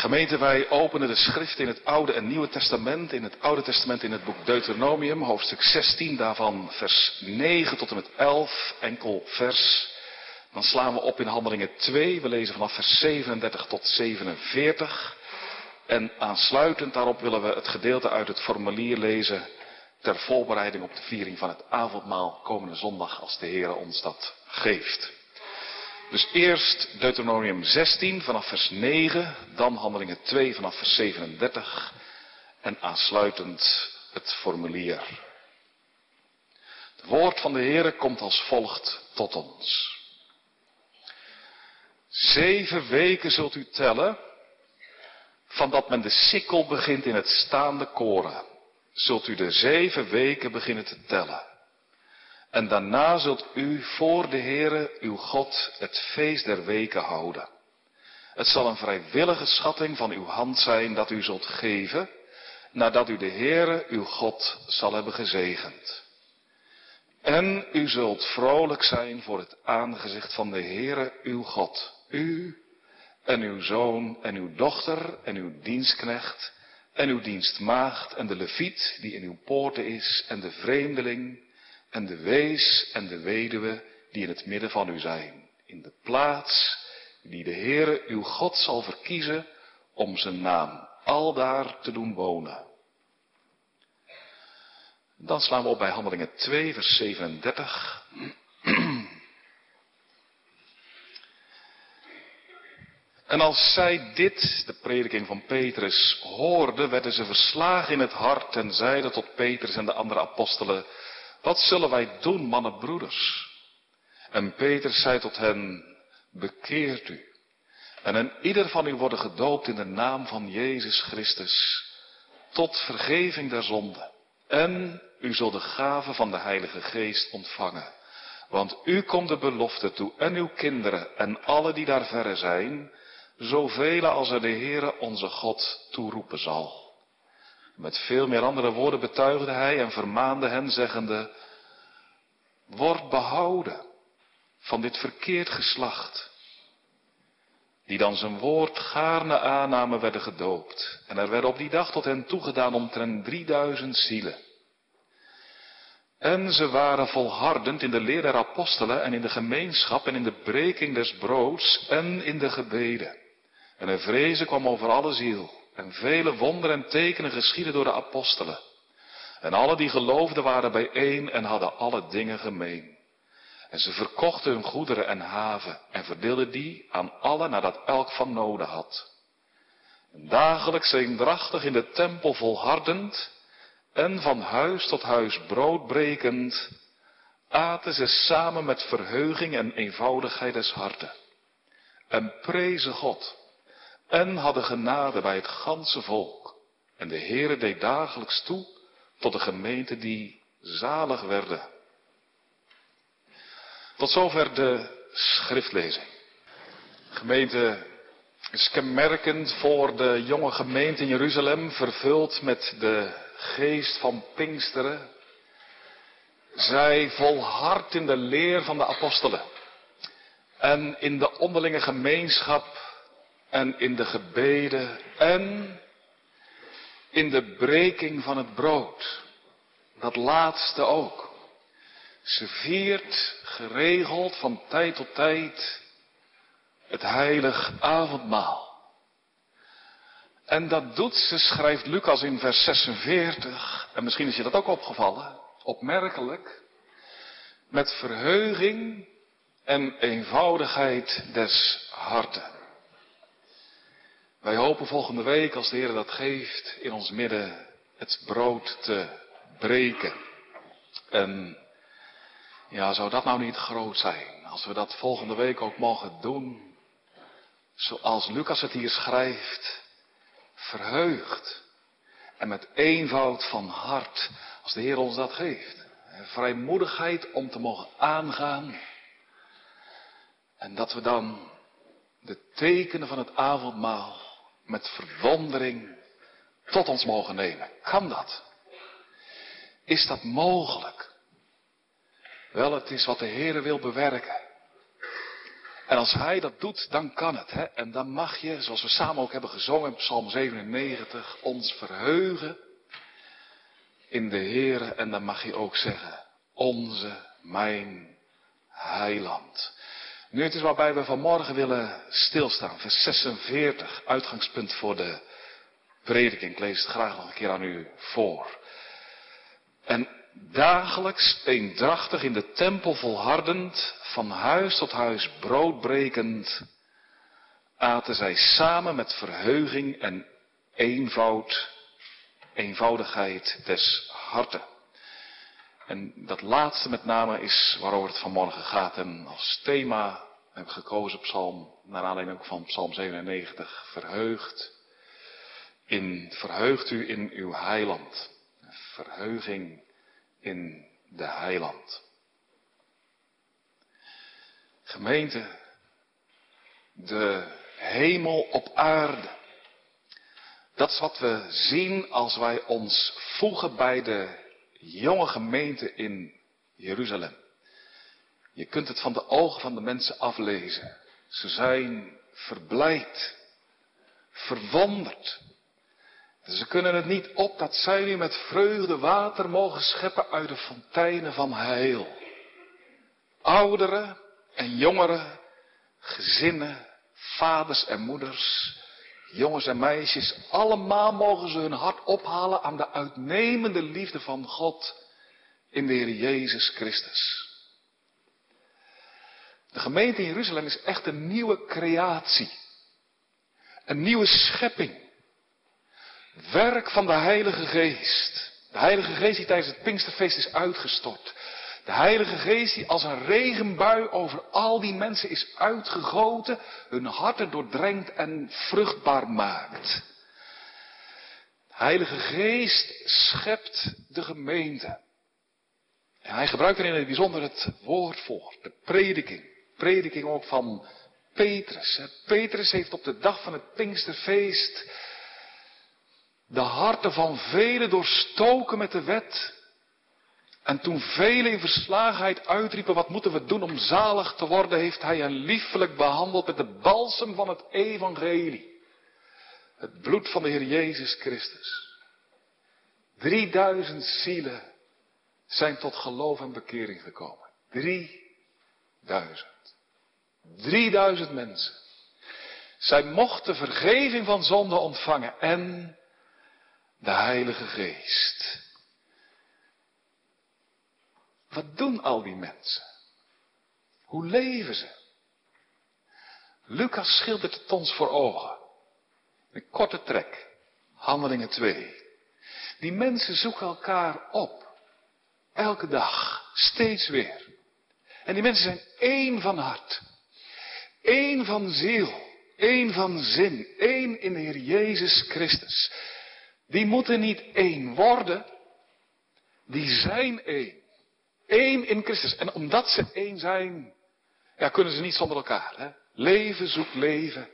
Gemeente, wij openen de schrift in het Oude en Nieuwe Testament. In het Oude Testament in het boek Deuteronomium, hoofdstuk 16, daarvan vers 9 tot en met 11, enkel vers. Dan slaan we op in Handelingen 2, we lezen vanaf vers 37 tot 47. En aansluitend daarop willen we het gedeelte uit het formulier lezen ter voorbereiding op de viering van het avondmaal komende zondag als de Heer ons dat geeft. Dus eerst Deuteronomium 16 vanaf vers 9, dan Handelingen 2 vanaf vers 37 en aansluitend het formulier. Het woord van de Heere komt als volgt tot ons. Zeven weken zult u tellen, van dat men de sikkel begint in het staande koren, zult u de zeven weken beginnen te tellen. En daarna zult u voor de Heere, uw God, het feest der weken houden. Het zal een vrijwillige schatting van uw hand zijn dat u zult geven, nadat u de Heere, uw God, zal hebben gezegend. En u zult vrolijk zijn voor het aangezicht van de Heere, uw God, u en uw zoon en uw dochter en uw dienstknecht en uw dienstmaagd en de leviet die in uw poorten is en de vreemdeling en de wees en de weduwe die in het midden van u zijn, in de plaats die de Heere uw God zal verkiezen om zijn naam aldaar te doen wonen. Dan slaan we op bij Handelingen 2, vers 37. En als zij dit, de prediking van Petrus, hoorden, werden ze verslagen in het hart en zeiden tot Petrus en de andere apostelen, wat zullen wij doen, mannen broeders? En Petrus zei tot hen, bekeert u. En een ieder van u worden gedoopt in de naam van Jezus Christus, tot vergeving der zonde. En u zult de gave van de Heilige Geest ontvangen. Want u komt de belofte toe en uw kinderen en alle die daar verre zijn, zoveel als er de Heere onze God toeroepen zal. Met veel meer andere woorden betuigde hij en vermaande hen, zeggende, word behouden van dit verkeerd geslacht, die dan zijn woord gaarne aannamen werden gedoopt. En er werden op die dag tot hen toegedaan omtrent drieduizend zielen. En ze waren volhardend in de leer der apostelen en in de gemeenschap en in de breking des broods en in de gebeden. En een vrezen kwam over alle ziel. En vele wonderen en tekenen geschieden door de apostelen. En alle die geloofden waren bijeen en hadden alle dingen gemeen. En ze verkochten hun goederen en haven en verdeelden die aan allen nadat elk van noden had. En dagelijks eendrachtig in de tempel volhardend en van huis tot huis brood brekend, aten ze samen met verheuging en eenvoudigheid des harten. En prezen God en hadden genade bij het ganse volk. En de Heere deed dagelijks toe tot de gemeente die zalig werden. Tot zover de schriftlezing. Gemeente is kenmerkend voor de jonge gemeente in Jeruzalem, vervuld met de geest van Pinksteren. Zij volhard in de leer van de apostelen en in de onderlinge gemeenschap en in de gebeden en in de breking van het brood. Dat laatste ook. Ze viert geregeld van tijd tot tijd het heilig avondmaal. En dat doet ze, schrijft Lucas in vers 46, en misschien is je dat ook opgevallen, opmerkelijk, met verheuging en eenvoudigheid des harten. Wij hopen volgende week, als de Heer dat geeft, in ons midden het brood te breken. En ja, zou dat nou niet groot zijn? Als we dat volgende week ook mogen doen, zoals Lucas het hier schrijft, verheugd en met eenvoud van hart, als de Heer ons dat geeft. Vrijmoedigheid om te mogen aangaan. En dat we dan de tekenen van het avondmaal met verwondering tot ons mogen nemen. Kan dat? Is dat mogelijk? Wel, het is wat de Heere wil bewerken. En als hij dat doet, dan kan het. Hè? En dan mag je, zoals we samen ook hebben gezongen Psalm 97, ons verheugen in de Heere. En dan mag je ook zeggen, onze, mijn heiland. Nu het is waarbij we vanmorgen willen stilstaan. Vers 46, uitgangspunt voor de prediking. Ik lees het graag nog een keer aan u voor. En dagelijks eendrachtig in de tempel volhardend, van huis tot huis broodbrekend, aten zij samen met verheuging en eenvoud, eenvoudigheid des harten. En dat laatste met name is waarover het vanmorgen gaat. En als thema heb ik gekozen Psalm, naar aanleiding ook van Psalm 97, verheugd. In, verheugt u in uw heiland. Verheuging in de heiland. Gemeente, de hemel op aarde. Dat is wat we zien als wij ons voegen bij de jonge gemeente in Jeruzalem. Je kunt het van de ogen van de mensen aflezen. Ze zijn verblijd, verwonderd. Ze kunnen het niet op dat zij nu met vreugde water mogen scheppen uit de fonteinen van heil. Ouderen en jongeren, gezinnen, vaders en moeders, jongens en meisjes, allemaal mogen ze hun hart ophalen aan de uitnemende liefde van God in de Heer Jezus Christus. De gemeente in Jeruzalem is echt een nieuwe creatie. Een nieuwe schepping. Werk van de Heilige Geest. De Heilige Geest die tijdens het Pinksterfeest is uitgestort. De Heilige Geest die als een regenbui over al die mensen is uitgegoten, hun harten doordrenkt en vruchtbaar maakt. De Heilige Geest schept de gemeente. En hij gebruikt er in het bijzonder het woord voor, de prediking. Prediking ook van Petrus. Petrus heeft op de dag van het Pinksterfeest de harten van velen doorstoken met de wet. En toen velen in verslagenheid uitriepen, wat moeten we doen om zalig te worden, heeft hij hen liefelijk behandeld met de balsem van het evangelie. Het bloed van de Heer Jezus Christus. Drieduizend zielen zijn tot geloof en bekering gekomen. Drieduizend. Drieduizend mensen. Zij mochten vergeving van zonde ontvangen en de Heilige Geest. Wat doen al die mensen? Hoe leven ze? Lucas schildert het ons voor ogen. Een korte trek. Handelingen 2. Die mensen zoeken elkaar op. Elke dag. Steeds weer. En die mensen zijn één van hart. één van ziel. één van zin. één in de Heer Jezus Christus. Die moeten niet één worden. Die zijn één. Eén in Christus. En omdat ze één zijn, ja, kunnen ze niet zonder elkaar. Hè? Leven zoekt leven.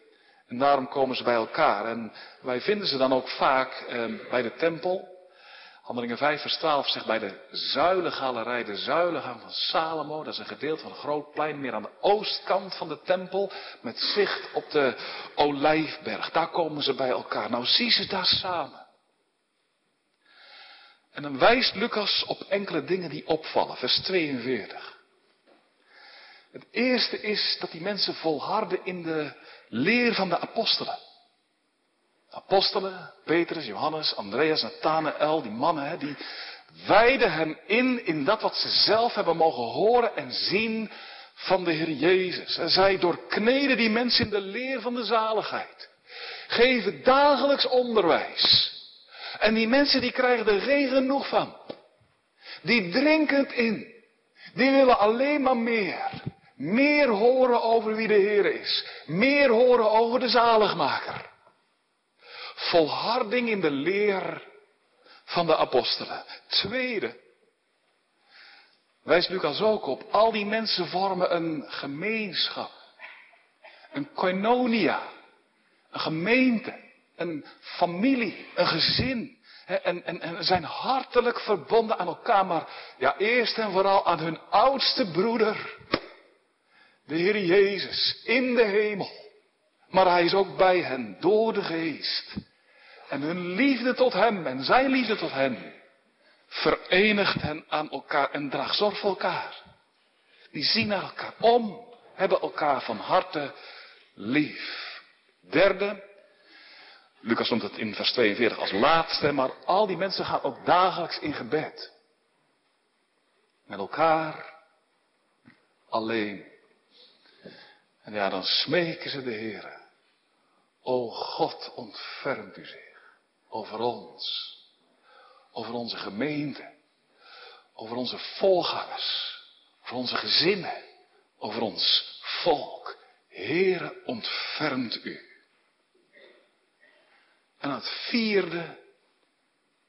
En daarom komen ze bij elkaar. En wij vinden ze dan ook vaak eh, bij de tempel. Handelingen 5 vers 12 zegt bij de zuilengalerij, de zuilengang van Salomo. Dat is een gedeelte van een groot plein meer aan de oostkant van de tempel. Met zicht op de Olijfberg. Daar komen ze bij elkaar. Nou zie ze daar samen. En dan wijst Lucas op enkele dingen die opvallen, vers 42. Het eerste is dat die mensen volharden in de leer van de apostelen. apostelen, Petrus, Johannes, Andreas, Nathanael, die mannen, die wijden hem in in dat wat ze zelf hebben mogen horen en zien van de Heer Jezus. En zij doorkneden die mensen in de leer van de zaligheid. Geven dagelijks onderwijs. En die mensen die krijgen er geen genoeg van. Die drinken het in. Die willen alleen maar meer. Meer horen over wie de Heer is. Meer horen over de zaligmaker. Volharding in de leer van de apostelen. Tweede. Wijst Lucas ook op. Al die mensen vormen een gemeenschap. Een koinonia. Een gemeente een familie, een gezin. En, en, en zijn hartelijk verbonden aan elkaar, maar ja, eerst en vooral aan hun oudste broeder. de Heer Jezus, in de hemel. Maar hij is ook bij hen door de geest. En hun liefde tot hem en zijn liefde tot hen verenigt hen aan elkaar en draagt zorg voor elkaar. Die zien naar elkaar om, hebben elkaar van harte lief. Derde, Lucas noemt het in vers 42 als laatste, maar al die mensen gaan ook dagelijks in gebed. Met elkaar, alleen. En ja, dan smeken ze de Heer. O God, ontfermt u zich over ons, over onze gemeente, over onze volgangers, over onze gezinnen, over ons volk. Heere, ontfermt u. En het vierde,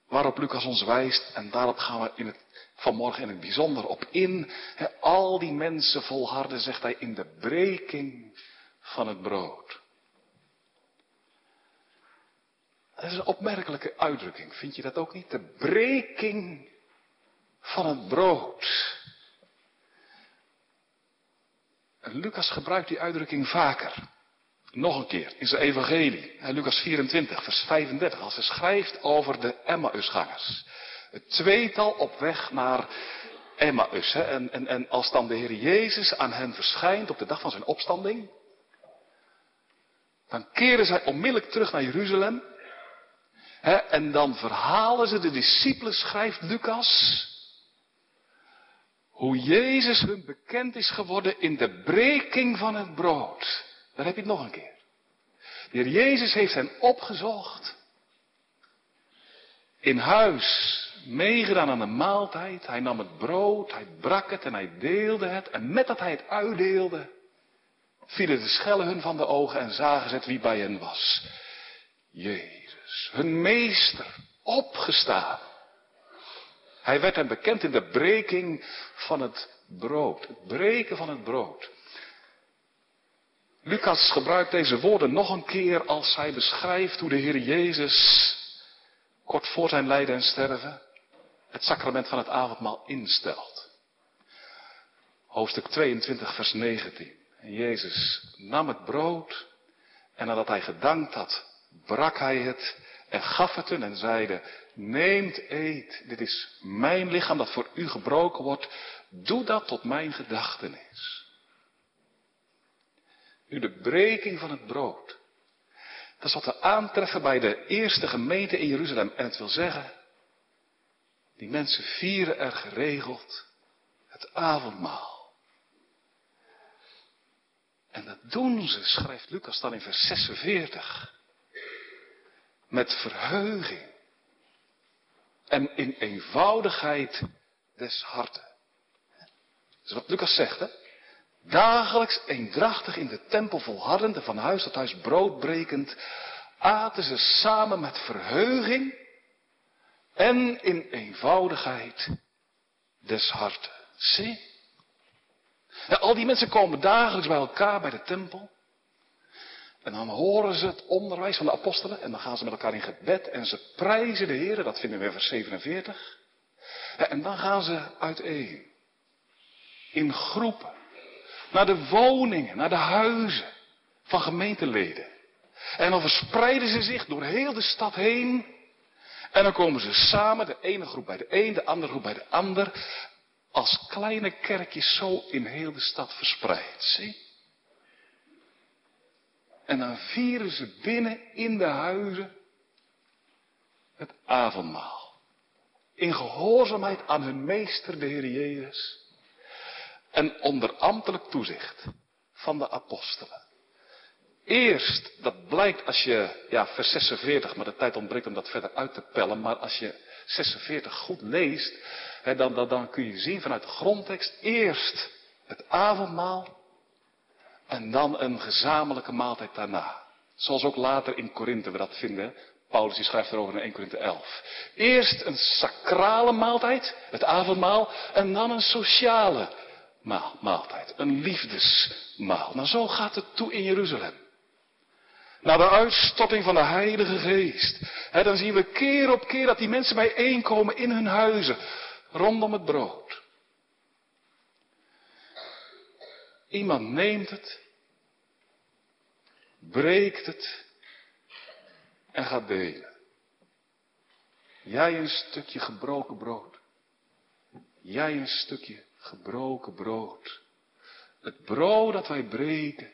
waarop Lucas ons wijst, en daarop gaan we in het, vanmorgen in het bijzonder op in, al die mensen volharden, zegt hij, in de breking van het brood. Dat is een opmerkelijke uitdrukking, vind je dat ook niet? De breking van het brood. Lucas gebruikt die uitdrukking vaker. Nog een keer in zijn evangelie, Lucas 24, vers 35, als hij schrijft over de Emmausgangers. Het tweetal op weg naar Emmaus. Hè? En, en, als dan de Heer Jezus aan hen verschijnt op de dag van zijn opstanding, dan keren zij onmiddellijk terug naar Jeruzalem. Hè? En dan verhalen ze, de discipelen schrijft Lucas, hoe Jezus hun bekend is geworden in de breking van het brood. Dan heb je het nog een keer. De Heer Jezus heeft hen opgezocht. In huis meegedaan aan de maaltijd. Hij nam het brood, hij brak het en hij deelde het. En met dat hij het uitdeelde, vielen de schellen hun van de ogen en zagen ze wie bij hen was. Jezus, hun meester, opgestaan. Hij werd hem bekend in de breking van het brood. Het breken van het brood. Lucas gebruikt deze woorden nog een keer als hij beschrijft hoe de Heer Jezus kort voor zijn lijden en sterven het sacrament van het avondmaal instelt. Hoofdstuk 22, vers 19. En Jezus nam het brood en nadat hij gedankt had, brak hij het en gaf het hun en zeide, neemt, eet, dit is mijn lichaam dat voor u gebroken wordt, doe dat tot mijn gedachtenis. Nu de breking van het brood. Dat is wat we aantreffen bij de eerste gemeente in Jeruzalem. En het wil zeggen, die mensen vieren er geregeld het avondmaal. En dat doen ze, schrijft Lucas dan in vers 46. Met verheuging. En in eenvoudigheid des harten. Dat is wat Lucas zegt, hè? Dagelijks eendrachtig in de tempel volhardend en van huis tot huis broodbrekend, aten ze samen met verheuging en in eenvoudigheid des harten. Zie? al die mensen komen dagelijks bij elkaar bij de tempel. En dan horen ze het onderwijs van de apostelen en dan gaan ze met elkaar in gebed en ze prijzen de Heer, dat vinden we in vers 47. En dan gaan ze uiteen. In groepen naar de woningen, naar de huizen van gemeenteleden. En dan verspreiden ze zich door heel de stad heen. En dan komen ze samen, de ene groep bij de een, de andere groep bij de ander. Als kleine kerkjes zo in heel de stad verspreid. Zie? En dan vieren ze binnen in de huizen het avondmaal. In gehoorzaamheid aan hun meester, de Heer Jezus en onder ambtelijk toezicht van de apostelen. Eerst, dat blijkt als je, ja, vers 46, maar de tijd ontbreekt om dat verder uit te pellen, maar als je 46 goed leest, hè, dan, dan, dan kun je zien vanuit de grondtekst, eerst het avondmaal en dan een gezamenlijke maaltijd daarna. Zoals ook later in Korinthe we dat vinden. Paulus die schrijft erover in 1 Korinthe 11. Eerst een sacrale maaltijd, het avondmaal, en dan een sociale maaltijd. Een liefdesmaal. Nou, zo gaat het toe in Jeruzalem. Na de uitstorting van de Heilige Geest. Hè, dan zien we keer op keer dat die mensen bijeenkomen in hun huizen. Rondom het brood. Iemand neemt het, breekt het en gaat delen. Jij een stukje gebroken brood. Jij een stukje gebroken brood. Het brood dat wij breken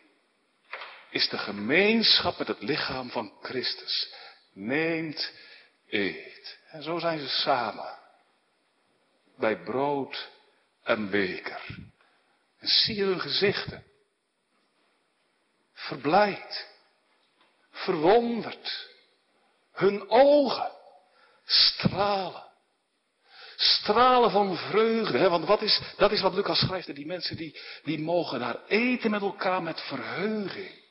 is de gemeenschap met het lichaam van Christus. Neemt, eet. En zo zijn ze samen. Bij brood en beker. En zie je hun gezichten. Verblijd. Verwonderd. Hun ogen stralen. Stralen van vreugde. Hè? Want wat is, dat is wat Lucas schrijft. Die mensen die, die mogen daar eten met elkaar met verheuging.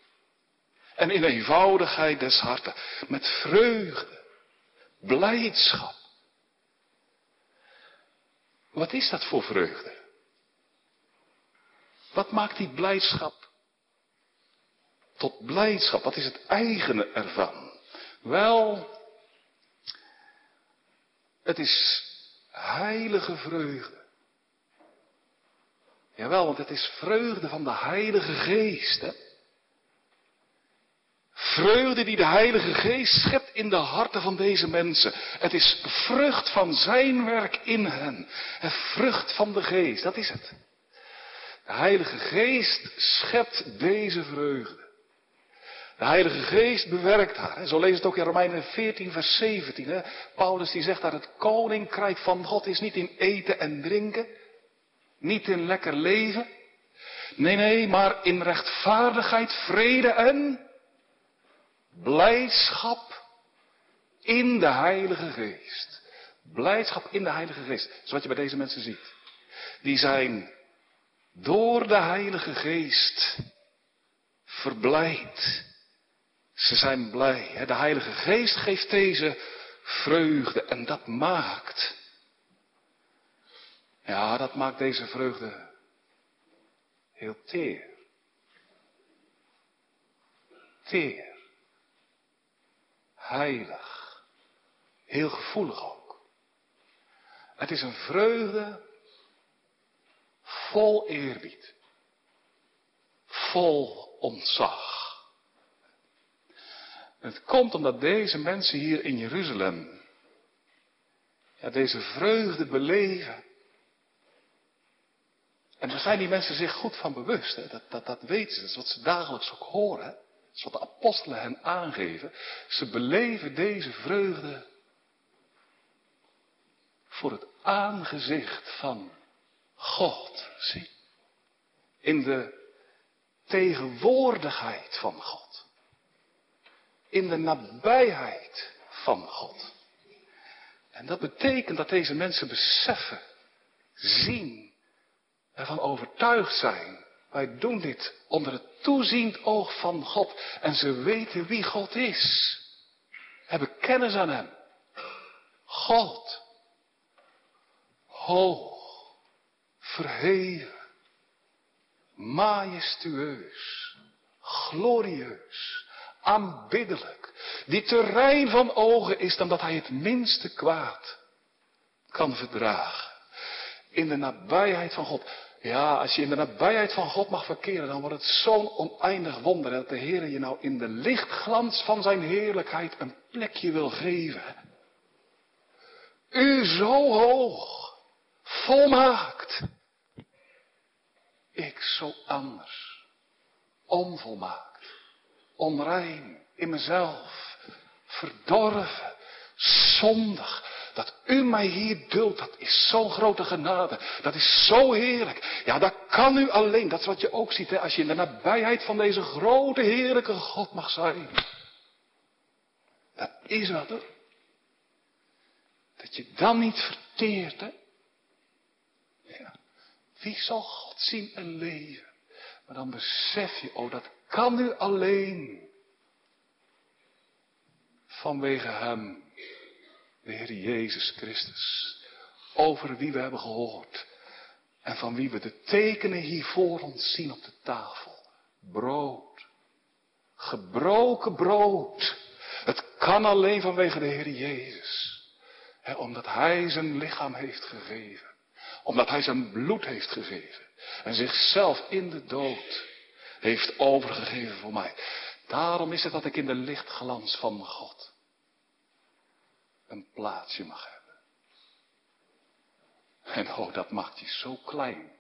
En in eenvoudigheid des harten. Met vreugde. Blijdschap. Wat is dat voor vreugde? Wat maakt die blijdschap tot blijdschap? Wat is het eigene ervan? Wel, het is heilige vreugde. Jawel, want het is vreugde van de Heilige Geest. Hè? Vreugde die de Heilige Geest schept in de harten van deze mensen. Het is vrucht van zijn werk in hen. En vrucht van de Geest, dat is het. De Heilige Geest schept deze vreugde. De Heilige Geest bewerkt haar. Zo lees het ook in Romeinen 14, vers 17. Hè? Paulus die zegt dat het koninkrijk van God is niet in eten en drinken. Niet in lekker leven. Nee, nee, maar in rechtvaardigheid, vrede en blijdschap in de Heilige Geest. Blijdschap in de Heilige Geest. Dat is wat je bij deze mensen ziet. Die zijn door de Heilige Geest verblijd. Ze zijn blij. De Heilige Geest geeft deze vreugde en dat maakt. Ja, dat maakt deze vreugde heel teer. Teer. Heilig. Heel gevoelig ook. Het is een vreugde vol eerbied. Vol ontzag. Het komt omdat deze mensen hier in Jeruzalem ja, deze vreugde beleven. En daar zijn die mensen zich goed van bewust. Dat, dat, dat weten ze. Dat is wat ze dagelijks ook horen. Dat is wat de apostelen hen aangeven. Ze beleven deze vreugde voor het aangezicht van God. Zie. In de tegenwoordigheid van God in de nabijheid van God. En dat betekent dat deze mensen beseffen, zien, ervan overtuigd zijn. Wij doen dit onder het toeziend oog van God. En ze weten wie God is. Hebben kennis aan Hem. God. Hoog. Verheven. Majestueus. Glorieus aanbiddelijk, die terrein van ogen is dan dat hij het minste kwaad kan verdragen. In de nabijheid van God. Ja, als je in de nabijheid van God mag verkeren, dan wordt het zo'n oneindig wonder dat de Heer je nou in de lichtglans van zijn heerlijkheid een plekje wil geven. U zo hoog, volmaakt. Ik zo anders, onvolmaakt onrein in mezelf, verdorven, zondig. Dat u mij hier duldt, dat is zo'n grote genade. Dat is zo heerlijk. Ja, dat kan u alleen. Dat is wat je ook ziet, hè, als je in de nabijheid van deze grote, heerlijke God mag zijn. Dat is wat, hoor. Dat je dan niet verteert, hè. Ja. Wie zal God zien en leven? Maar dan besef je, oh, dat kan u alleen vanwege Hem, de Heer Jezus Christus, over wie we hebben gehoord en van wie we de tekenen hier voor ons zien op de tafel. Brood, gebroken brood. Het kan alleen vanwege de Heer Jezus, omdat Hij zijn lichaam heeft gegeven, omdat Hij zijn bloed heeft gegeven. En zichzelf in de dood heeft overgegeven voor mij. Daarom is het dat ik in de lichtglans van God een plaatsje mag hebben. En oh, dat maakt je zo klein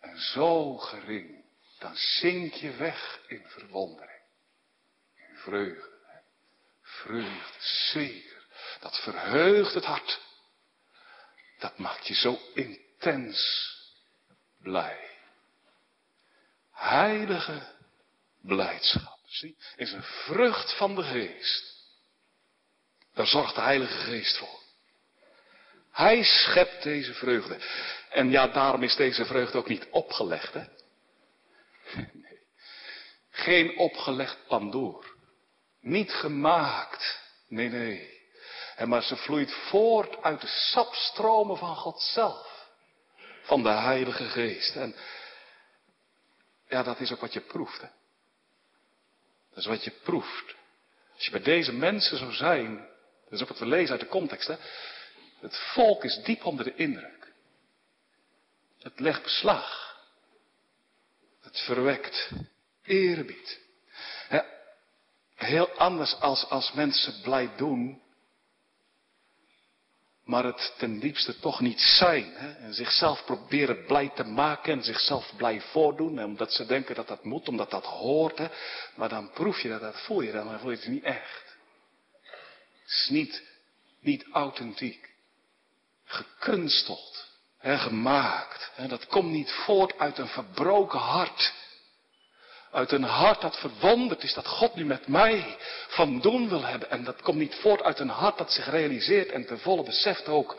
en zo gering. Dan zink je weg in verwondering, in vreugde. Vreugde, zeker. Dat verheugt het hart. Dat maakt je zo intens blij. Heilige blijdschap. Zie, is een vrucht van de geest. Daar zorgt de Heilige Geest voor. Hij schept deze vreugde. En ja, daarom is deze vreugde ook niet opgelegd. Hè? Nee. Geen opgelegd pandoor. Niet gemaakt. Nee, nee. En maar ze vloeit voort uit de sapstromen van God zelf. Van de Heilige Geest. En ja, dat is ook wat je proeft. Dat is wat je proeft. Als je bij deze mensen zou zijn, dat is ook wat we lezen uit de context. Hè? Het volk is diep onder de indruk. Het legt beslag. Het verwekt eerbied. Heel anders als als mensen blij doen, maar het ten diepste toch niet zijn. Hè? En zichzelf proberen blij te maken en zichzelf blij voordoen, omdat ze denken dat dat moet, omdat dat hoort. Hè? Maar dan proef je dat, dat voel je dan, maar voel je het niet echt. Het is niet, niet authentiek. Gekunsteld, hè, gemaakt. Hè? Dat komt niet voort uit een verbroken hart. Uit een hart dat verwonderd is dat God nu met mij van doen wil hebben. En dat komt niet voort uit een hart dat zich realiseert en ten volle beseft ook.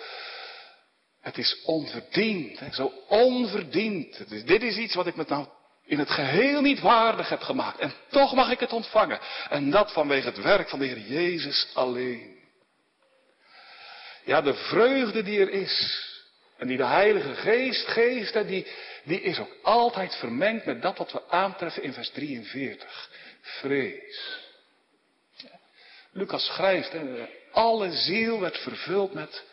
Het is onverdiend, zo onverdiend. dit is iets wat ik met nou in het geheel niet waardig heb gemaakt. En toch mag ik het ontvangen. En dat vanwege het werk van de Heer Jezus alleen. Ja, de vreugde die er is. En die de Heilige Geest geeft, die, die is ook altijd vermengd met dat wat we aantreffen in vers 43. Vrees. Lucas schrijft, alle ziel werd vervuld met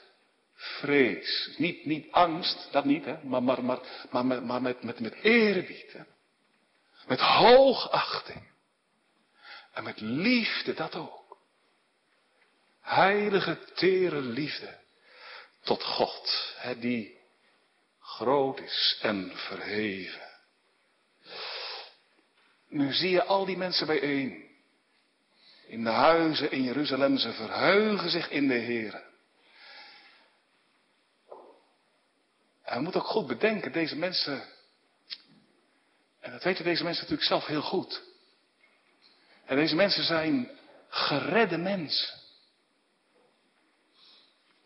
vrees. Niet, niet angst, dat niet, hè, maar, maar, maar, maar, maar, maar met, met, met eerbied. Hè. Met hoogachting. En met liefde, dat ook. Heilige, tere liefde tot God, hè, die groot is en verheven. Nu zie je al die mensen bijeen. In de huizen in Jeruzalem, ze verheugen zich in de Heer. En we moeten ook goed bedenken, deze mensen, en dat weten deze mensen natuurlijk zelf heel goed. En deze mensen zijn geredde mensen.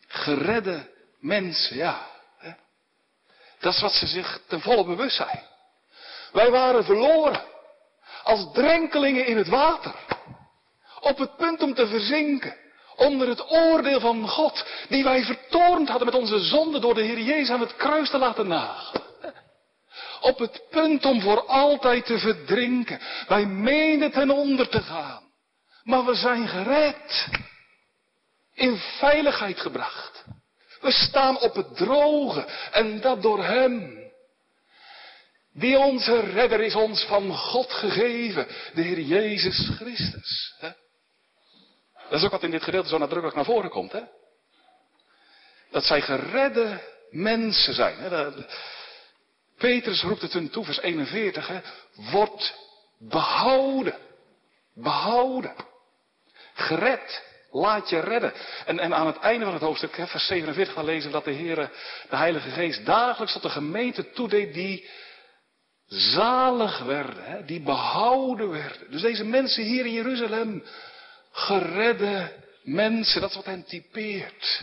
Geredde mensen, ja. Dat is wat ze zich ten volle bewust zijn. Wij waren verloren. Als drenkelingen in het water. Op het punt om te verzinken. Onder het oordeel van God. Die wij vertoornd hadden met onze zonde door de Heer Jezus aan het kruis te laten nagelen. Op het punt om voor altijd te verdrinken. Wij meenden ten onder te gaan. Maar we zijn gered. In veiligheid gebracht. We staan op het droge en dat door Hem. Die onze redder is ons van God gegeven, de Heer Jezus Christus. Hè? Dat is ook wat in dit gedeelte zo nadrukkelijk naar voren komt. Hè? Dat zij geredde mensen zijn. Hè? Petrus roept het hun toe, vers 41. Hè? Wordt behouden. Behouden. Gered. Laat je redden. En, en aan het einde van het hoofdstuk, vers 47, dan lezen we dat de Heer, de Heilige Geest, dagelijks tot de gemeente toedeed die zalig werden, hè, die behouden werden. Dus deze mensen hier in Jeruzalem, geredde mensen, dat is wat hen typeert.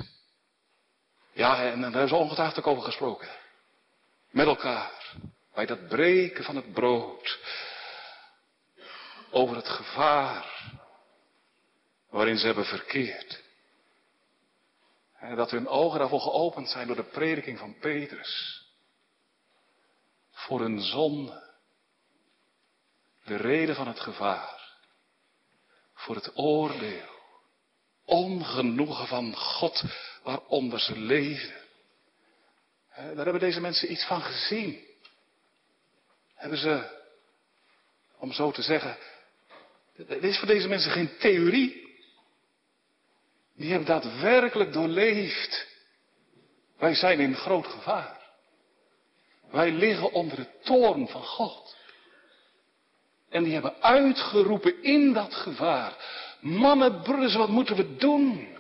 Ja, en, daar is ongetwijfeld ook over gesproken. Met elkaar, bij dat breken van het brood. Over het gevaar waarin ze hebben verkeerd. En dat hun ogen daarvoor geopend zijn door de prediking van Petrus. Voor hun zonde. De reden van het gevaar. Voor het oordeel. Ongenoegen van God waaronder ze leefden. Daar hebben deze mensen iets van gezien. Hebben ze, om zo te zeggen, dit is voor deze mensen geen theorie. Die hebben daadwerkelijk doorleefd. Wij zijn in groot gevaar. Wij liggen onder de toorn van God. En die hebben uitgeroepen in dat gevaar. Mannen, broeders, wat moeten we doen?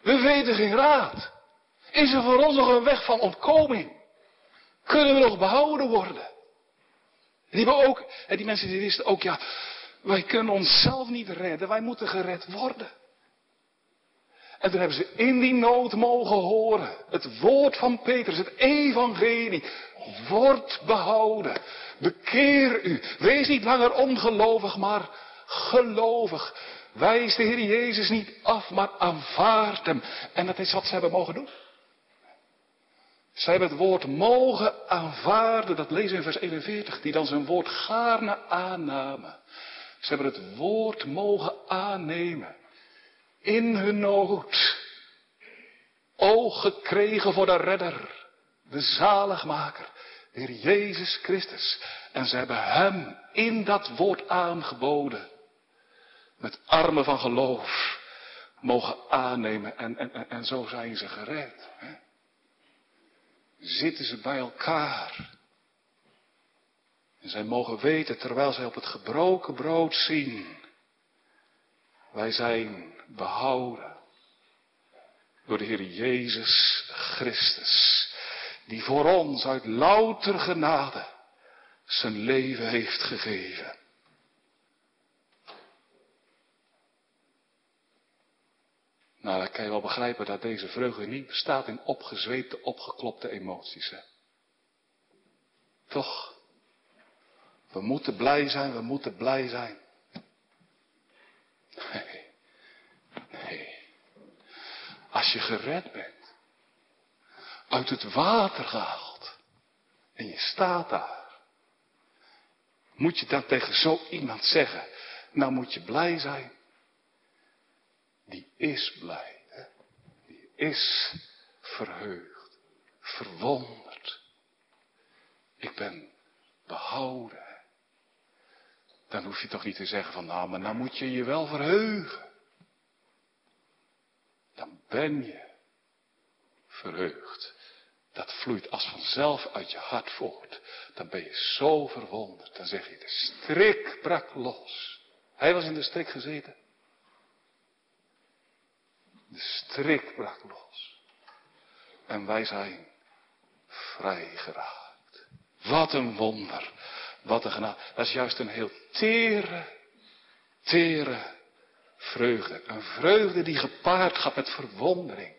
We weten geen raad. Is er voor ons nog een weg van ontkoming? Kunnen we nog behouden worden? Die, ook, die mensen die wisten ook, ja, wij kunnen onszelf niet redden, wij moeten gered worden. En toen hebben ze in die nood mogen horen. Het woord van Petrus, het evangelie. Wordt behouden. Bekeer u. Wees niet langer ongelovig, maar gelovig. Wijs de Heer Jezus niet af, maar aanvaard hem. En dat is wat ze hebben mogen doen. Ze hebben het woord mogen aanvaarden, dat lezen we in vers 41, die dan zijn woord gaarne aannamen. Ze hebben het woord mogen aannemen in hun nood oog gekregen voor de redder, de zaligmaker, de Heer Jezus Christus. En ze hebben hem in dat woord aangeboden. Met armen van geloof mogen aannemen en, en, en, zo zijn ze gered. Hè? Zitten ze bij elkaar. En zij mogen weten, terwijl zij op het gebroken brood zien, wij zijn behouden door de Heer Jezus Christus, die voor ons uit louter genade zijn leven heeft gegeven. Nou, dan kan je wel begrijpen dat deze vreugde niet bestaat in opgezweepte, opgeklopte emoties. Hè? Toch? We moeten blij zijn, we moeten blij zijn. Nee. Nee. Als je gered bent, uit het water gehaald, en je staat daar, moet je dan tegen zo iemand zeggen, nou moet je blij zijn. Die is blij, hè? die is verheugd, verwonderd. Ik ben behouden dan hoef je toch niet te zeggen van nou, maar nou moet je je wel verheugen. Dan ben je verheugd. Dat vloeit als vanzelf uit je hart voort. Dan ben je zo verwonderd. Dan zeg je, de strik brak los. Hij was in de strik gezeten. De strik brak los. En wij zijn vrijgeraakt. Wat een wonder. Wat een genade. Dat is juist een heel tere, tere vreugde. Een vreugde die gepaard gaat met verwondering.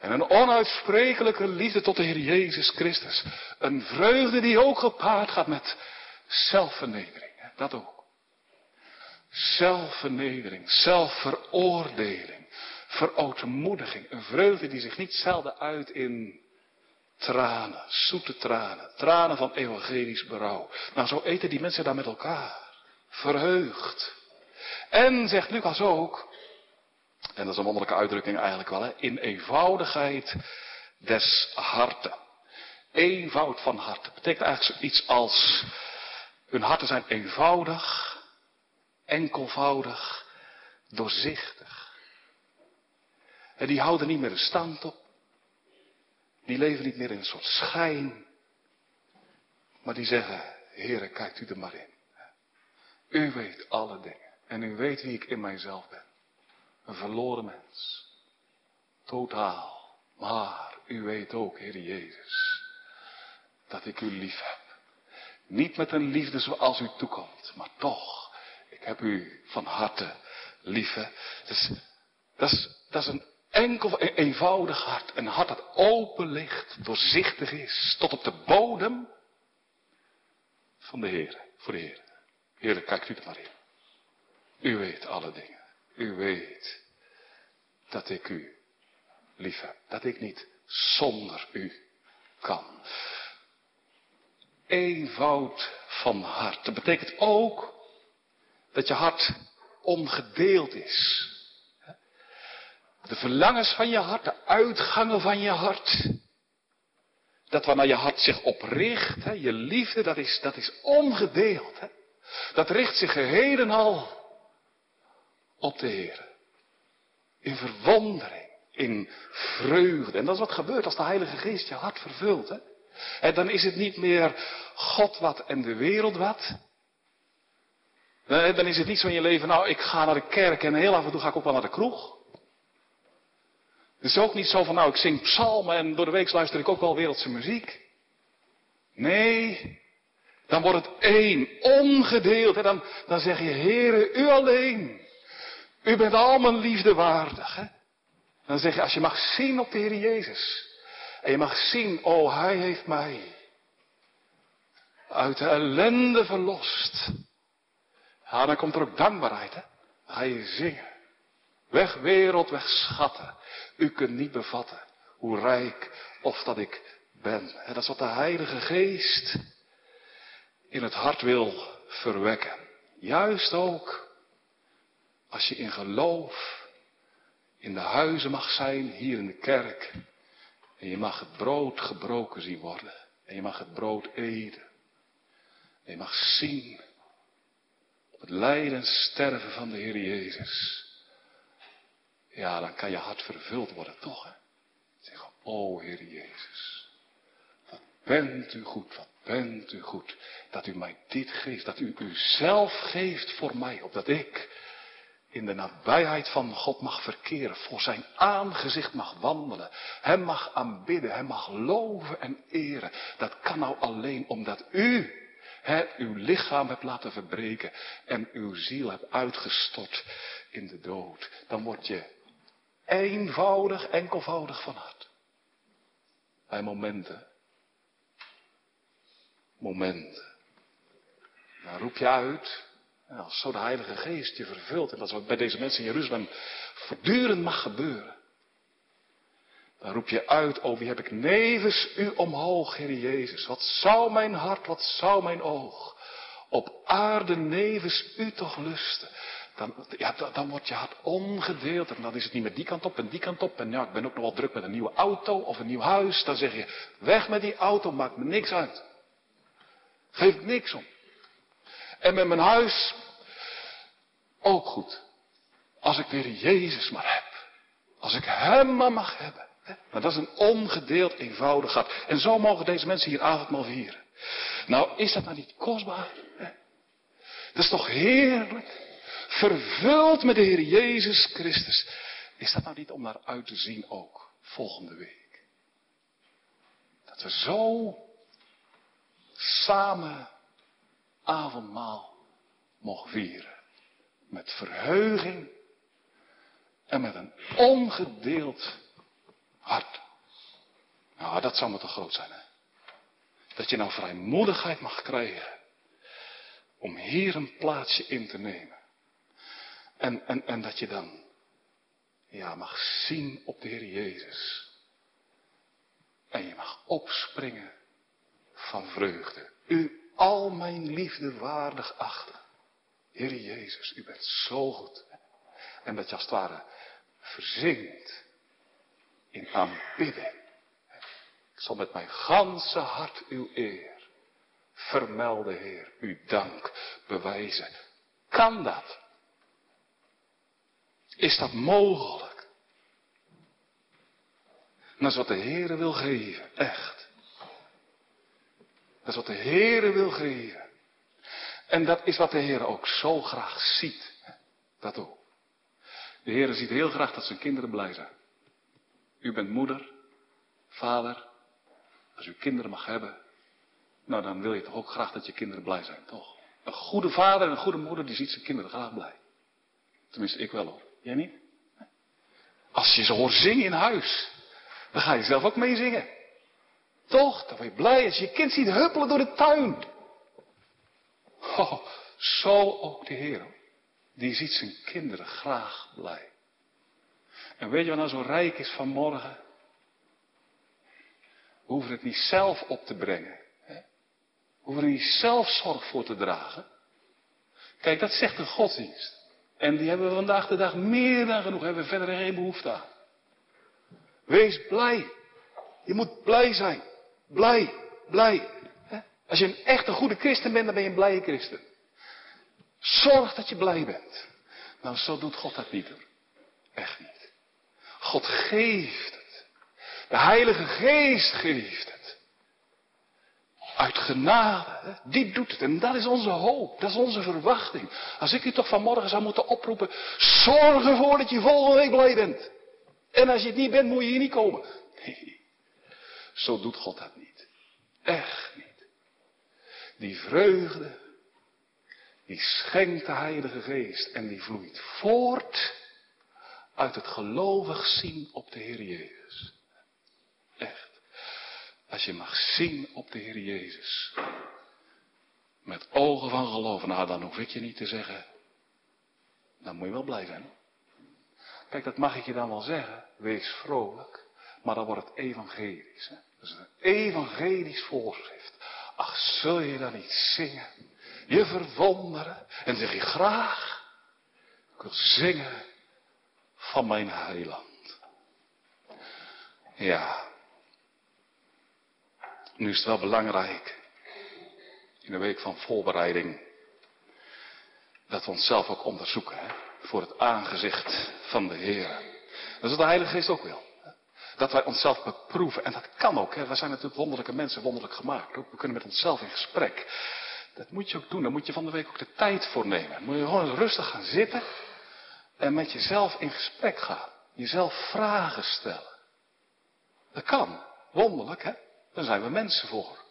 En een onuitsprekelijke liefde tot de Heer Jezus Christus. Een vreugde die ook gepaard gaat met zelfvernedering. Dat ook. Zelfvernedering, zelfveroordeling, verootmoediging. Een vreugde die zich niet zelden uit in Tranen, zoete tranen, tranen van evangelisch berouw. Nou, zo eten die mensen daar met elkaar. Verheugd. En, zegt Lucas ook, en dat is een wonderlijke uitdrukking eigenlijk wel, hè, in eenvoudigheid des harten. Eenvoud van hart. betekent eigenlijk zoiets als, hun harten zijn eenvoudig, enkelvoudig, doorzichtig. En die houden niet meer de stand op. Die leven niet meer in een soort schijn. Maar die zeggen, Heere, kijkt u er maar in. U weet alle dingen. En u weet wie ik in mijzelf ben. Een verloren mens. Totaal. Maar u weet ook, Heer Jezus, dat ik u lief heb. Niet met een liefde zoals u toekomt, maar toch, ik heb u van harte lief. Dus, dat, is, dat is een enkel een eenvoudig hart. Een hart dat open ligt, doorzichtig is, tot op de bodem van de Heer. Voor de Heer. Heer, kijkt u er maar in. U weet alle dingen. U weet dat ik u lief heb. Dat ik niet zonder u kan. Eenvoud van hart. Dat betekent ook dat je hart ongedeeld is. De verlangens van je hart, de uitgangen van je hart, Dat wanneer je hart zich opricht, hè, je liefde, dat is, dat is ongedeeld. Hè. Dat richt zich geheel op de Heer. In verwondering, in vreugde. En dat is wat gebeurt als de Heilige Geest je hart vervult. Hè. En dan is het niet meer God wat en de wereld wat. Dan is het niet zo in je leven, nou ik ga naar de kerk en heel af en toe ga ik ook wel naar de kroeg. Het is ook niet zo van, nou ik zing psalmen en door de week luister ik ook wel wereldse muziek. Nee, dan wordt het één, ongedeeld. En dan, dan zeg je, Heere, u alleen. U bent al mijn liefde waardig. Hè? Dan zeg je, als je mag zien op de Heer Jezus. En je mag zien, oh, Hij heeft mij uit de ellende verlost. Ja, dan komt er ook dankbaarheid, hè. Ga je zingen. Weg wereld, weg schatten. U kunt niet bevatten hoe rijk of dat ik ben. En dat is wat de Heilige Geest in het hart wil verwekken. Juist ook als je in geloof in de huizen mag zijn, hier in de kerk. En je mag het brood gebroken zien worden. En je mag het brood eten. En je mag zien het lijden en sterven van de Heer Jezus. Ja, dan kan je hart vervuld worden, toch? Hè? Zeggen, oh Heer Jezus. Wat bent u goed, wat bent u goed. Dat u mij dit geeft, dat u uzelf geeft voor mij, opdat ik in de nabijheid van God mag verkeren, voor zijn aangezicht mag wandelen, hem mag aanbidden, hem mag loven en eren. Dat kan nou alleen omdat u hè, uw lichaam hebt laten verbreken en uw ziel hebt uitgestort in de dood. Dan word je eenvoudig, enkelvoudig van hart. Bij momenten. Momenten. Dan roep je uit. En als zo de Heilige Geest je vervult. En dat is wat bij deze mensen in Jeruzalem voortdurend mag gebeuren. Dan roep je uit, oh wie heb ik nevens u omhoog, Heer Jezus. Wat zou mijn hart, wat zou mijn oog op aarde nevens u toch lusten. Dan, ja, dan wordt je hart ongedeeld. En dan is het niet met die kant op en die kant op. En ja, ik ben ook nog wel druk met een nieuwe auto of een nieuw huis. Dan zeg je, weg met die auto, maakt me niks uit. Geeft niks om. En met mijn huis ook goed. Als ik weer Jezus maar heb. Als ik Hem maar mag hebben. Maar dat is een ongedeeld eenvoudig hart. En zo mogen deze mensen hier avondmaal vieren. Nou, is dat nou niet kostbaar? Dat is toch heerlijk? Vervuld met de Heer Jezus Christus. Is dat nou niet om naar uit te zien ook volgende week? Dat we zo samen avondmaal mogen vieren. Met verheuging en met een ongedeeld hart. Nou, dat zou me toch groot zijn, hè? Dat je nou vrijmoedigheid mag krijgen om hier een plaatsje in te nemen. En, en, en dat je dan, ja, mag zien op de Heer Jezus. En je mag opspringen van vreugde. U al mijn liefde waardig achten. Heer Jezus, u bent zo goed. En dat je als het ware verzinkt in aanbidding. Ik zal met mijn ganse hart uw eer vermelden, Heer, uw dank bewijzen. Kan dat? Is dat mogelijk? Dat is wat de Heer wil geven, echt. Dat is wat de Heer wil geven. En dat is wat de Heer ook zo graag ziet. Dat ook. De Heer ziet heel graag dat zijn kinderen blij zijn. U bent moeder, vader. Als u kinderen mag hebben, nou dan wil je toch ook graag dat je kinderen blij zijn, toch? Een goede vader en een goede moeder, die ziet zijn kinderen graag blij. Tenminste, ik wel hoor. Jij niet? Als je ze hoort zingen in huis, dan ga je zelf ook mee zingen. Toch? Dan word blij als je je kind ziet huppelen door de tuin. Oh, zo ook de Heer. Die ziet zijn kinderen graag blij. En weet je wat nou zo rijk is vanmorgen? We hoeven het niet zelf op te brengen. Hè? We hoeven er niet zelf zorg voor te dragen. Kijk, dat zegt de godsdienst. En die hebben we vandaag de dag meer dan genoeg. Hebben we verder geen behoefte aan. Wees blij. Je moet blij zijn. Blij, blij. Als je een echte goede christen bent, dan ben je een blije christen. Zorg dat je blij bent. Nou, zo doet God dat niet. Echt niet. God geeft het. De Heilige Geest geeft het. Uit genade. Die doet het. En dat is onze hoop. Dat is onze verwachting. Als ik u toch vanmorgen zou moeten oproepen. Zorg ervoor dat je volgende week blij bent. En als je het niet bent, moet je hier niet komen. Zo doet God dat niet. Echt niet. Die vreugde, die schenkt de Heilige Geest en die vloeit voort uit het gelovig zien op de Heer Jezus. Echt. Als je mag zien op de Heer Jezus. Met ogen van geloof. Nou, dan hoef ik je niet te zeggen. Dan moet je wel blij zijn. Kijk, dat mag ik je dan wel zeggen. Wees vrolijk. Maar dan wordt het evangelisch. Dat is een evangelisch voorschrift. Ach, zul je dan niet zingen? Je verwonderen. En zeg je graag. Ik wil zingen van mijn heiland. Ja. Nu is het wel belangrijk. In de week van voorbereiding. Dat we onszelf ook onderzoeken. Hè? Voor het aangezicht van de Heer. Dat is wat de Heilige Geest ook wil. Dat wij onszelf beproeven. En dat kan ook. Hè. We zijn natuurlijk wonderlijke mensen, wonderlijk gemaakt. Ook. We kunnen met onszelf in gesprek. Dat moet je ook doen. Daar moet je van de week ook de tijd voor nemen. Moet je gewoon rustig gaan zitten. En met jezelf in gesprek gaan. Jezelf vragen stellen. Dat kan. Wonderlijk, hè? Daar zijn we mensen voor.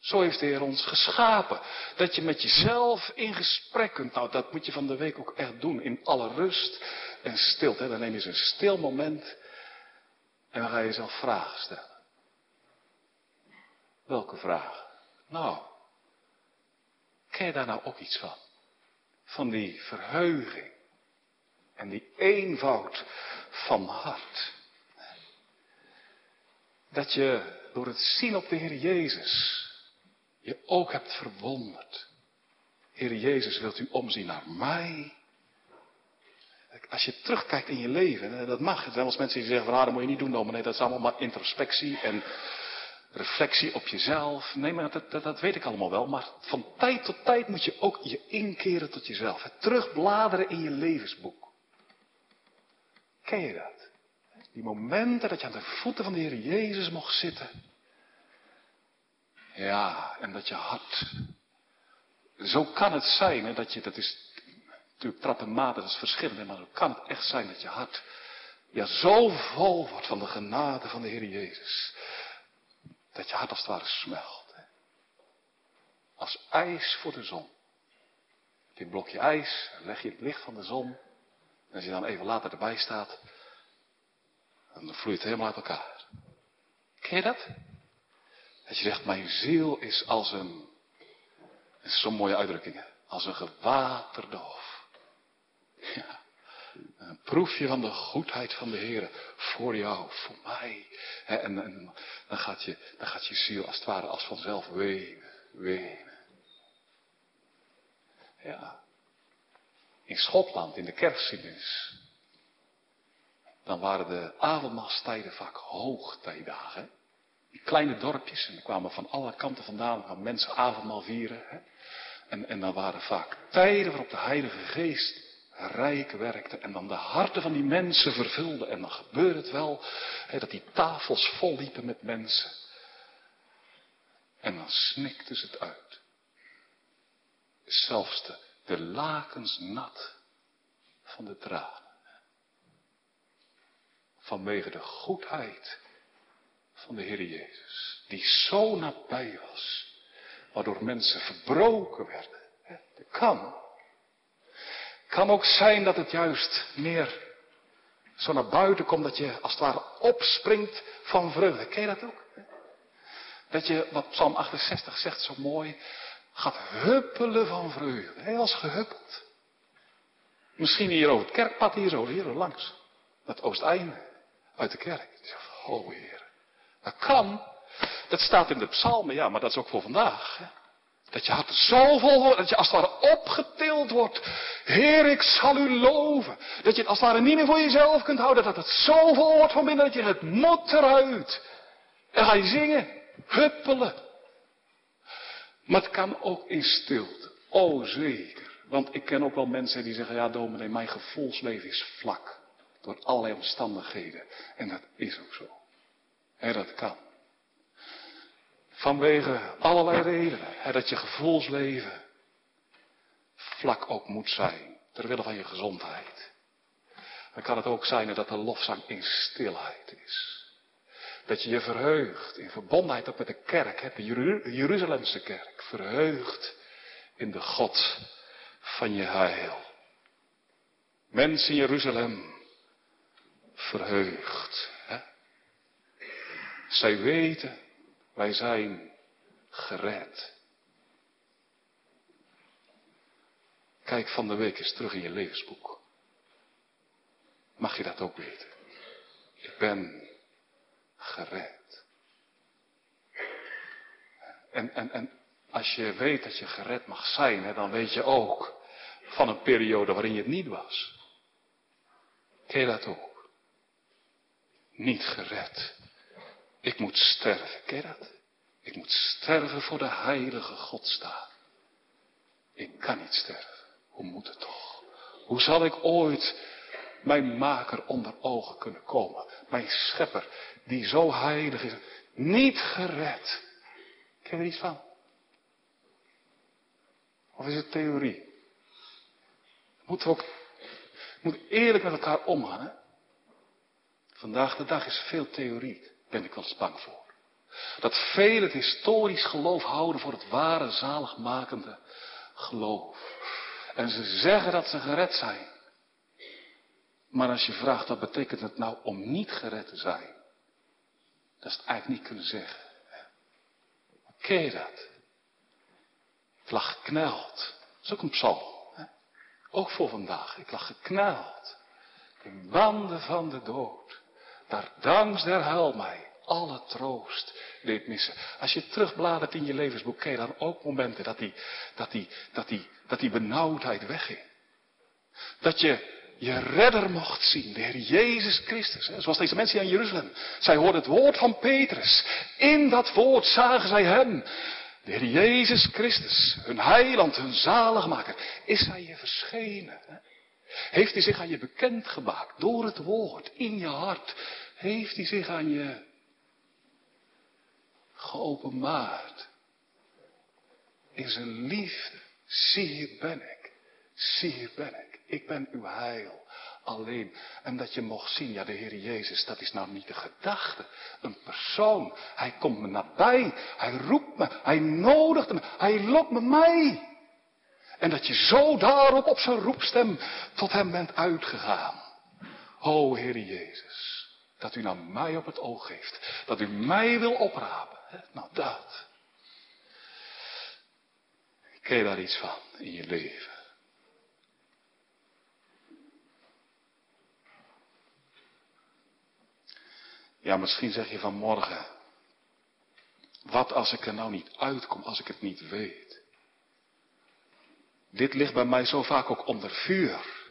Zo heeft de Heer ons geschapen. Dat je met jezelf in gesprek kunt. Nou, dat moet je van de week ook echt doen. In alle rust en stilte. Dan neem je eens een stil moment. En dan ga je jezelf vragen stellen. Welke vragen? Nou, ken je daar nou ook iets van? Van die verheuging en die eenvoud van hart. Dat je door het zien op de Heer Jezus je ook hebt verwonderd. Heer Jezus, wilt u omzien naar mij? Als je terugkijkt in je leven, dat mag. Er zijn wel mensen die zeggen van, ah, dat moet je niet doen, nee, dat is allemaal maar introspectie en reflectie op jezelf. Nee, maar dat, dat, dat, weet ik allemaal wel. Maar van tijd tot tijd moet je ook je inkeren tot jezelf. Terugbladeren in je levensboek. Ken je dat? Die momenten dat je aan de voeten van de Heer Jezus mocht zitten. Ja, en dat je hart. Zo kan het zijn, dat je, dat is natuurlijk trap en maat, dat is verschillend, maar zo kan het echt zijn dat je hart ja, zo vol wordt van de genade van de Heer Jezus. Dat je hart als het ware smelt. Hè. Als ijs voor de zon. Dit blokje ijs, leg je het licht van de zon. En als je dan even later erbij staat, dan vloeit het helemaal uit elkaar. Ken je dat? Dat je zegt, mijn ziel is als een, dat is zo'n mooie uitdrukking, als een gewaterde hof. Ja, een proefje van de goedheid van de Heer voor jou, voor mij. En, en dan, gaat je, dan gaat je ziel als het ware als vanzelf wenen, wenen. Ja. In Schotland, in de kerstgeschiedenis, dan waren de avondmaalstijden vaak hoogtijdagen. Die kleine dorpjes, en er kwamen van alle kanten vandaan gaan mensen avondmaal vieren. Hè? En, en dan waren vaak tijden waarop de Heilige Geest rijk werkte en dan de harten van die mensen vervulde. En dan gebeurde het wel hè, dat die tafels vol liepen met mensen. En dan snikten ze het uit. Zelfs de, de lakens nat van de tranen. Vanwege de goedheid van de Heer Jezus. Die zo nabij was. Waardoor mensen verbroken werden. Dat kan. Kan ook zijn dat het juist meer zo naar buiten komt dat je als het ware opspringt van vreugde. Ken je dat ook? Dat je, wat Psalm 68 zegt zo mooi, gaat huppelen van vreugde. Hij was gehuppeld. Misschien hier over het kerkpad, hier zo, hier langs. Dat oosteinde uit de kerk. Oh Heer. Dat kan. Dat staat in de psalmen, ja, maar dat is ook voor vandaag. Hè? Dat je hart zo vol wordt, dat je als het ware opgetild wordt. Heer, ik zal u loven. Dat je het als het ware niet meer voor jezelf kunt houden. Dat het zo vol wordt van binnen dat je het moet eruit. En ga je zingen. Huppelen. Maar het kan ook in stilte. Oh zeker. Want ik ken ook wel mensen die zeggen, ja dominee, mijn gevoelsleven is vlak. Door allerlei omstandigheden. En dat is ook zo. En dat kan. Vanwege allerlei redenen. dat je gevoelsleven vlak ook moet zijn. Terwille van je gezondheid. Dan kan het ook zijn dat de lofzang in stilheid is. Dat je je verheugt in verbondenheid ook met de kerk, de Jeruzalemse kerk. Verheugt in de God van je heil. Mensen in Jeruzalem, verheugd. Hè? Zij weten, wij zijn gered. Kijk van de week eens terug in je levensboek. Mag je dat ook weten? Ik ben gered. En, en, en als je weet dat je gered mag zijn, hè, dan weet je ook van een periode waarin je het niet was. Ken je dat ook? Niet gered. Ik moet sterven. Ken je dat? Ik moet sterven voor de heilige God staan. Ik kan niet sterven. Hoe moet het toch? Hoe zal ik ooit mijn maker onder ogen kunnen komen? Mijn schepper, die zo heilig is, niet gered. Ken je er iets van? Of is het theorie? Moeten we ook, moet eerlijk met elkaar omgaan, hè? Vandaag de dag is veel theorie, ben ik wel eens bang voor. Dat velen het historisch geloof houden voor het ware zaligmakende geloof. En ze zeggen dat ze gered zijn. Maar als je vraagt, wat betekent het nou om niet gered te zijn? Dat is het eigenlijk niet kunnen zeggen. Ken je dat? Ik lag gekneld. Dat is ook een psalm. Hè? Ook voor vandaag. Ik lag gekneld. In banden van de dood. Daar danks der hel mij alle troost deed missen. Als je terugbladert in je levensboek, je dan ook momenten dat die, dat die, dat die, dat die benauwdheid wegging. Dat je je redder mocht zien, de Heer Jezus Christus. Zoals deze mensen in Jeruzalem. Zij hoorden het woord van Petrus. In dat woord zagen zij hem. De Heer Jezus Christus, hun heiland, hun zaligmaker. Is hij je verschenen? Heeft hij zich aan je bekendgemaakt door het woord in je hart? Heeft hij zich aan je geopenbaard? In zijn liefde. Zie hier ben ik. Zie hier ben ik. Ik ben uw heil. Alleen. En dat je mocht zien, ja de Heer Jezus, dat is nou niet de gedachte. Een persoon. Hij komt me nabij. Hij roept me. Hij nodigt me. Hij lokt me mij. En dat je zo daarop op zijn roepstem tot hem bent uitgegaan. O Heer Jezus. Dat u naar mij op het oog geeft. Dat u mij wil oprapen. Nou dat. Ken je daar iets van in je leven? Ja, misschien zeg je vanmorgen, wat als ik er nou niet uitkom, als ik het niet weet? Dit ligt bij mij zo vaak ook onder vuur.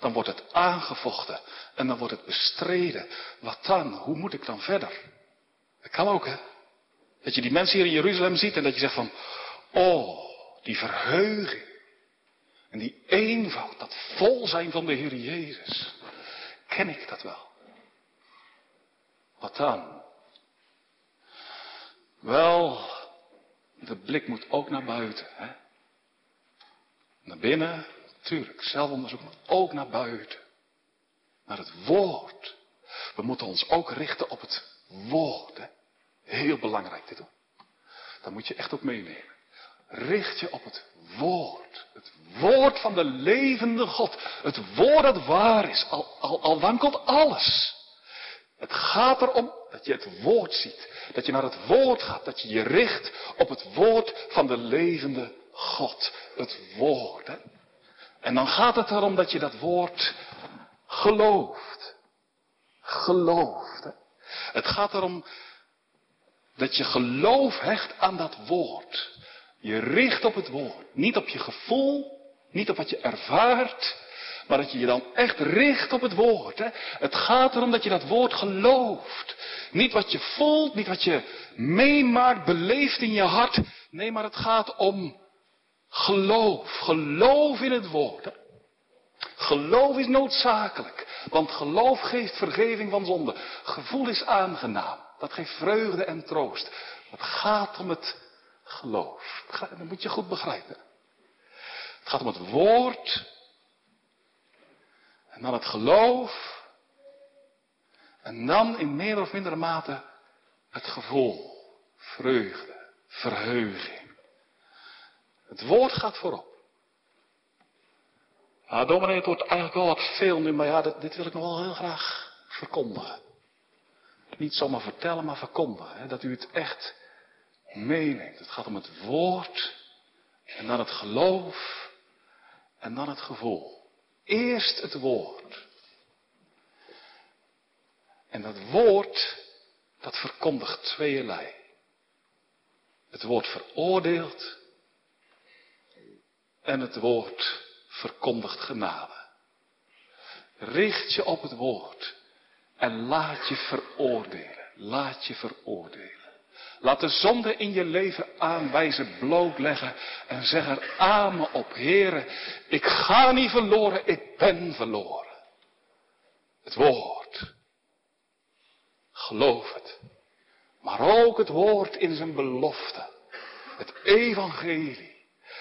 Dan wordt het aangevochten en dan wordt het bestreden. Wat dan? Hoe moet ik dan verder? Dat kan ook, hè? Dat je die mensen hier in Jeruzalem ziet en dat je zegt van, oh, die verheuging. En die eenvoud, dat vol zijn van de Heer Jezus. Ken ik dat wel? Wat dan? Wel, de blik moet ook naar buiten. Hè? Naar binnen, tuurlijk, zelfonderzoek, maar ook naar buiten. Naar het woord. We moeten ons ook richten op het woord. Hè? Heel belangrijk dit hoor. Dat moet je echt ook meenemen. Richt je op het woord. Het woord van de levende God. Het woord dat waar is. Al, al, al wankelt alles. Het gaat erom dat je het woord ziet. Dat je naar het woord gaat. Dat je je richt op het woord van de levende God. Het woord. Hè? En dan gaat het erom dat je dat woord gelooft. Gelooft. Het gaat erom dat je geloof hecht aan dat woord. Je richt op het woord. Niet op je gevoel. Niet op wat je ervaart. Maar dat je je dan echt richt op het woord. Hè? Het gaat erom dat je dat woord gelooft. Niet wat je voelt, niet wat je meemaakt, beleeft in je hart. Nee, maar het gaat om geloof. Geloof in het woord. Geloof is noodzakelijk. Want geloof geeft vergeving van zonde. Gevoel is aangenaam. Dat geeft vreugde en troost. Het gaat om het geloof. Dat moet je goed begrijpen. Het gaat om het woord. En dan het geloof. En dan in meer of mindere mate het gevoel. Vreugde. Verheuging. Het woord gaat voorop. Ah, dominee, het wordt eigenlijk wel wat veel nu, maar ja, dit, dit wil ik nog wel heel graag verkondigen. Niet zomaar vertellen, maar verkondigen. Hè, dat u het echt meeneemt. Het gaat om het woord en dan het geloof en dan het gevoel. Eerst het woord. En dat woord, dat verkondigt tweeënlei. Het woord veroordeelt en het woord verkondigt genade. Richt je op het woord en laat je veroordelen. Laat je veroordelen. Laat de zonde in je leven aanwijzen, blootleggen en zeg er amen op. Heren, ik ga niet verloren, ik ben verloren. Het woord. Geloof het. Maar ook het woord in zijn belofte. Het evangelie.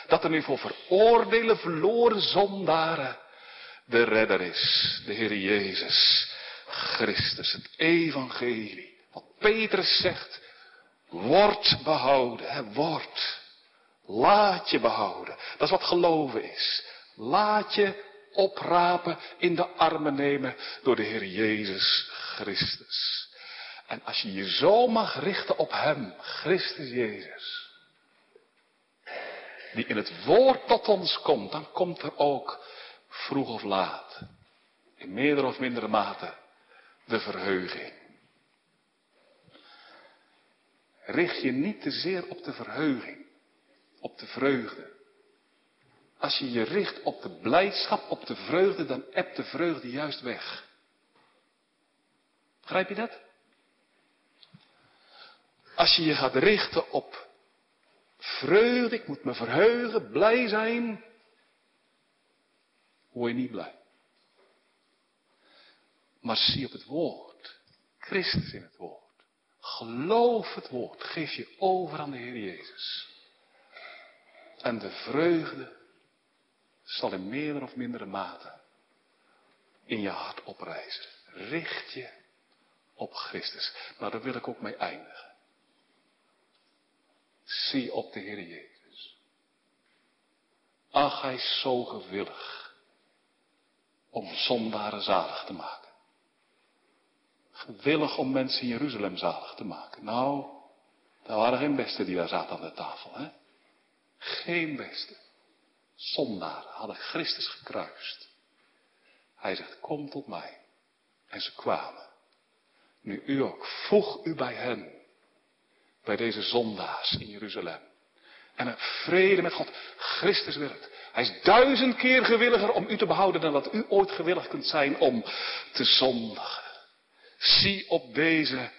Dat er nu voor veroordelen verloren zondaren de redder is. De Heer Jezus Christus. Het evangelie. Wat Petrus zegt. Word behouden. Hè, word. Laat je behouden. Dat is wat geloven is. Laat je oprapen, in de armen nemen door de Heer Jezus Christus. En als je je zo mag richten op Hem, Christus Jezus, die in het woord tot ons komt, dan komt er ook vroeg of laat, in meerdere of mindere mate, de verheuging. Richt je niet te zeer op de verheuging, op de vreugde. Als je je richt op de blijdschap, op de vreugde, dan ebt de vreugde juist weg. Begrijp je dat? Als je je gaat richten op vreugde, ik moet me verheugen, blij zijn, word je niet blij. Maar zie op het woord, Christus in het woord. Geloof het woord, geef je over aan de Heer Jezus. En de vreugde zal in meer of mindere mate in je hart oprijzen. Richt je op Christus. Nou, daar wil ik ook mee eindigen. Zie op de Heer Jezus. Ach, hij is zo gewillig om zondaren zalig te maken. Gewillig om mensen in Jeruzalem zalig te maken. Nou, daar waren geen beste die daar zaten aan de tafel, hè? Geen beste. Zondaren hadden Christus gekruist. Hij zegt, kom tot mij. En ze kwamen. Nu u ook, voeg u bij hen bij deze zondaars in Jeruzalem. En een vrede met God. Christus werkt. Hij is duizend keer gewilliger om u te behouden dan dat u ooit gewillig kunt zijn om te zondigen. Zie op deze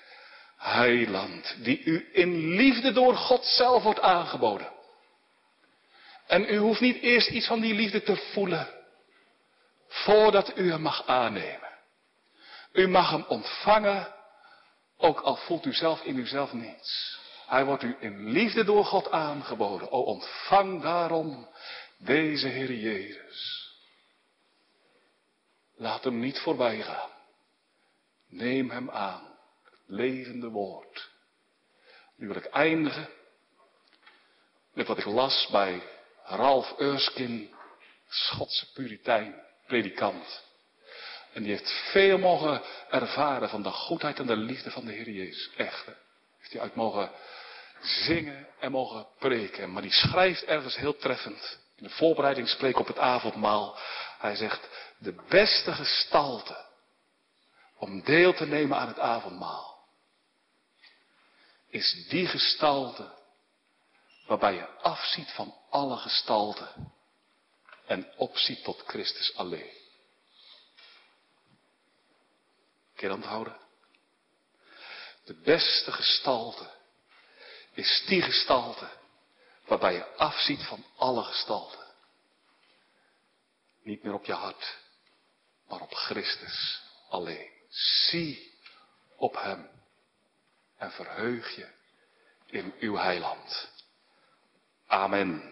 heiland, die u in liefde door God zelf wordt aangeboden. En u hoeft niet eerst iets van die liefde te voelen, voordat u hem mag aannemen. U mag hem ontvangen, ook al voelt u zelf in uzelf niets. Hij wordt u in liefde door God aangeboden. O ontvang daarom deze Heer Jezus. Laat hem niet voorbij gaan. Neem hem aan. Het levende woord. Nu wil ik eindigen met wat ik las bij Ralph Erskine, Schotse puritein, predikant. En die heeft veel mogen ervaren van de goedheid en de liefde van de Heer Jezus. Echt. Heeft hij uit mogen zingen en mogen preken. Maar die schrijft ergens heel treffend in de voorbereiding spreek op het avondmaal. Hij zegt, de beste gestalte om deel te nemen aan het avondmaal is die gestalte waarbij je afziet van alle gestalten en opziet tot Christus alleen. Kun je dat houden? De beste gestalte is die gestalte waarbij je afziet van alle gestalten. Niet meer op je hart, maar op Christus alleen. Zie op Hem en verheug je in uw heiland. Amen.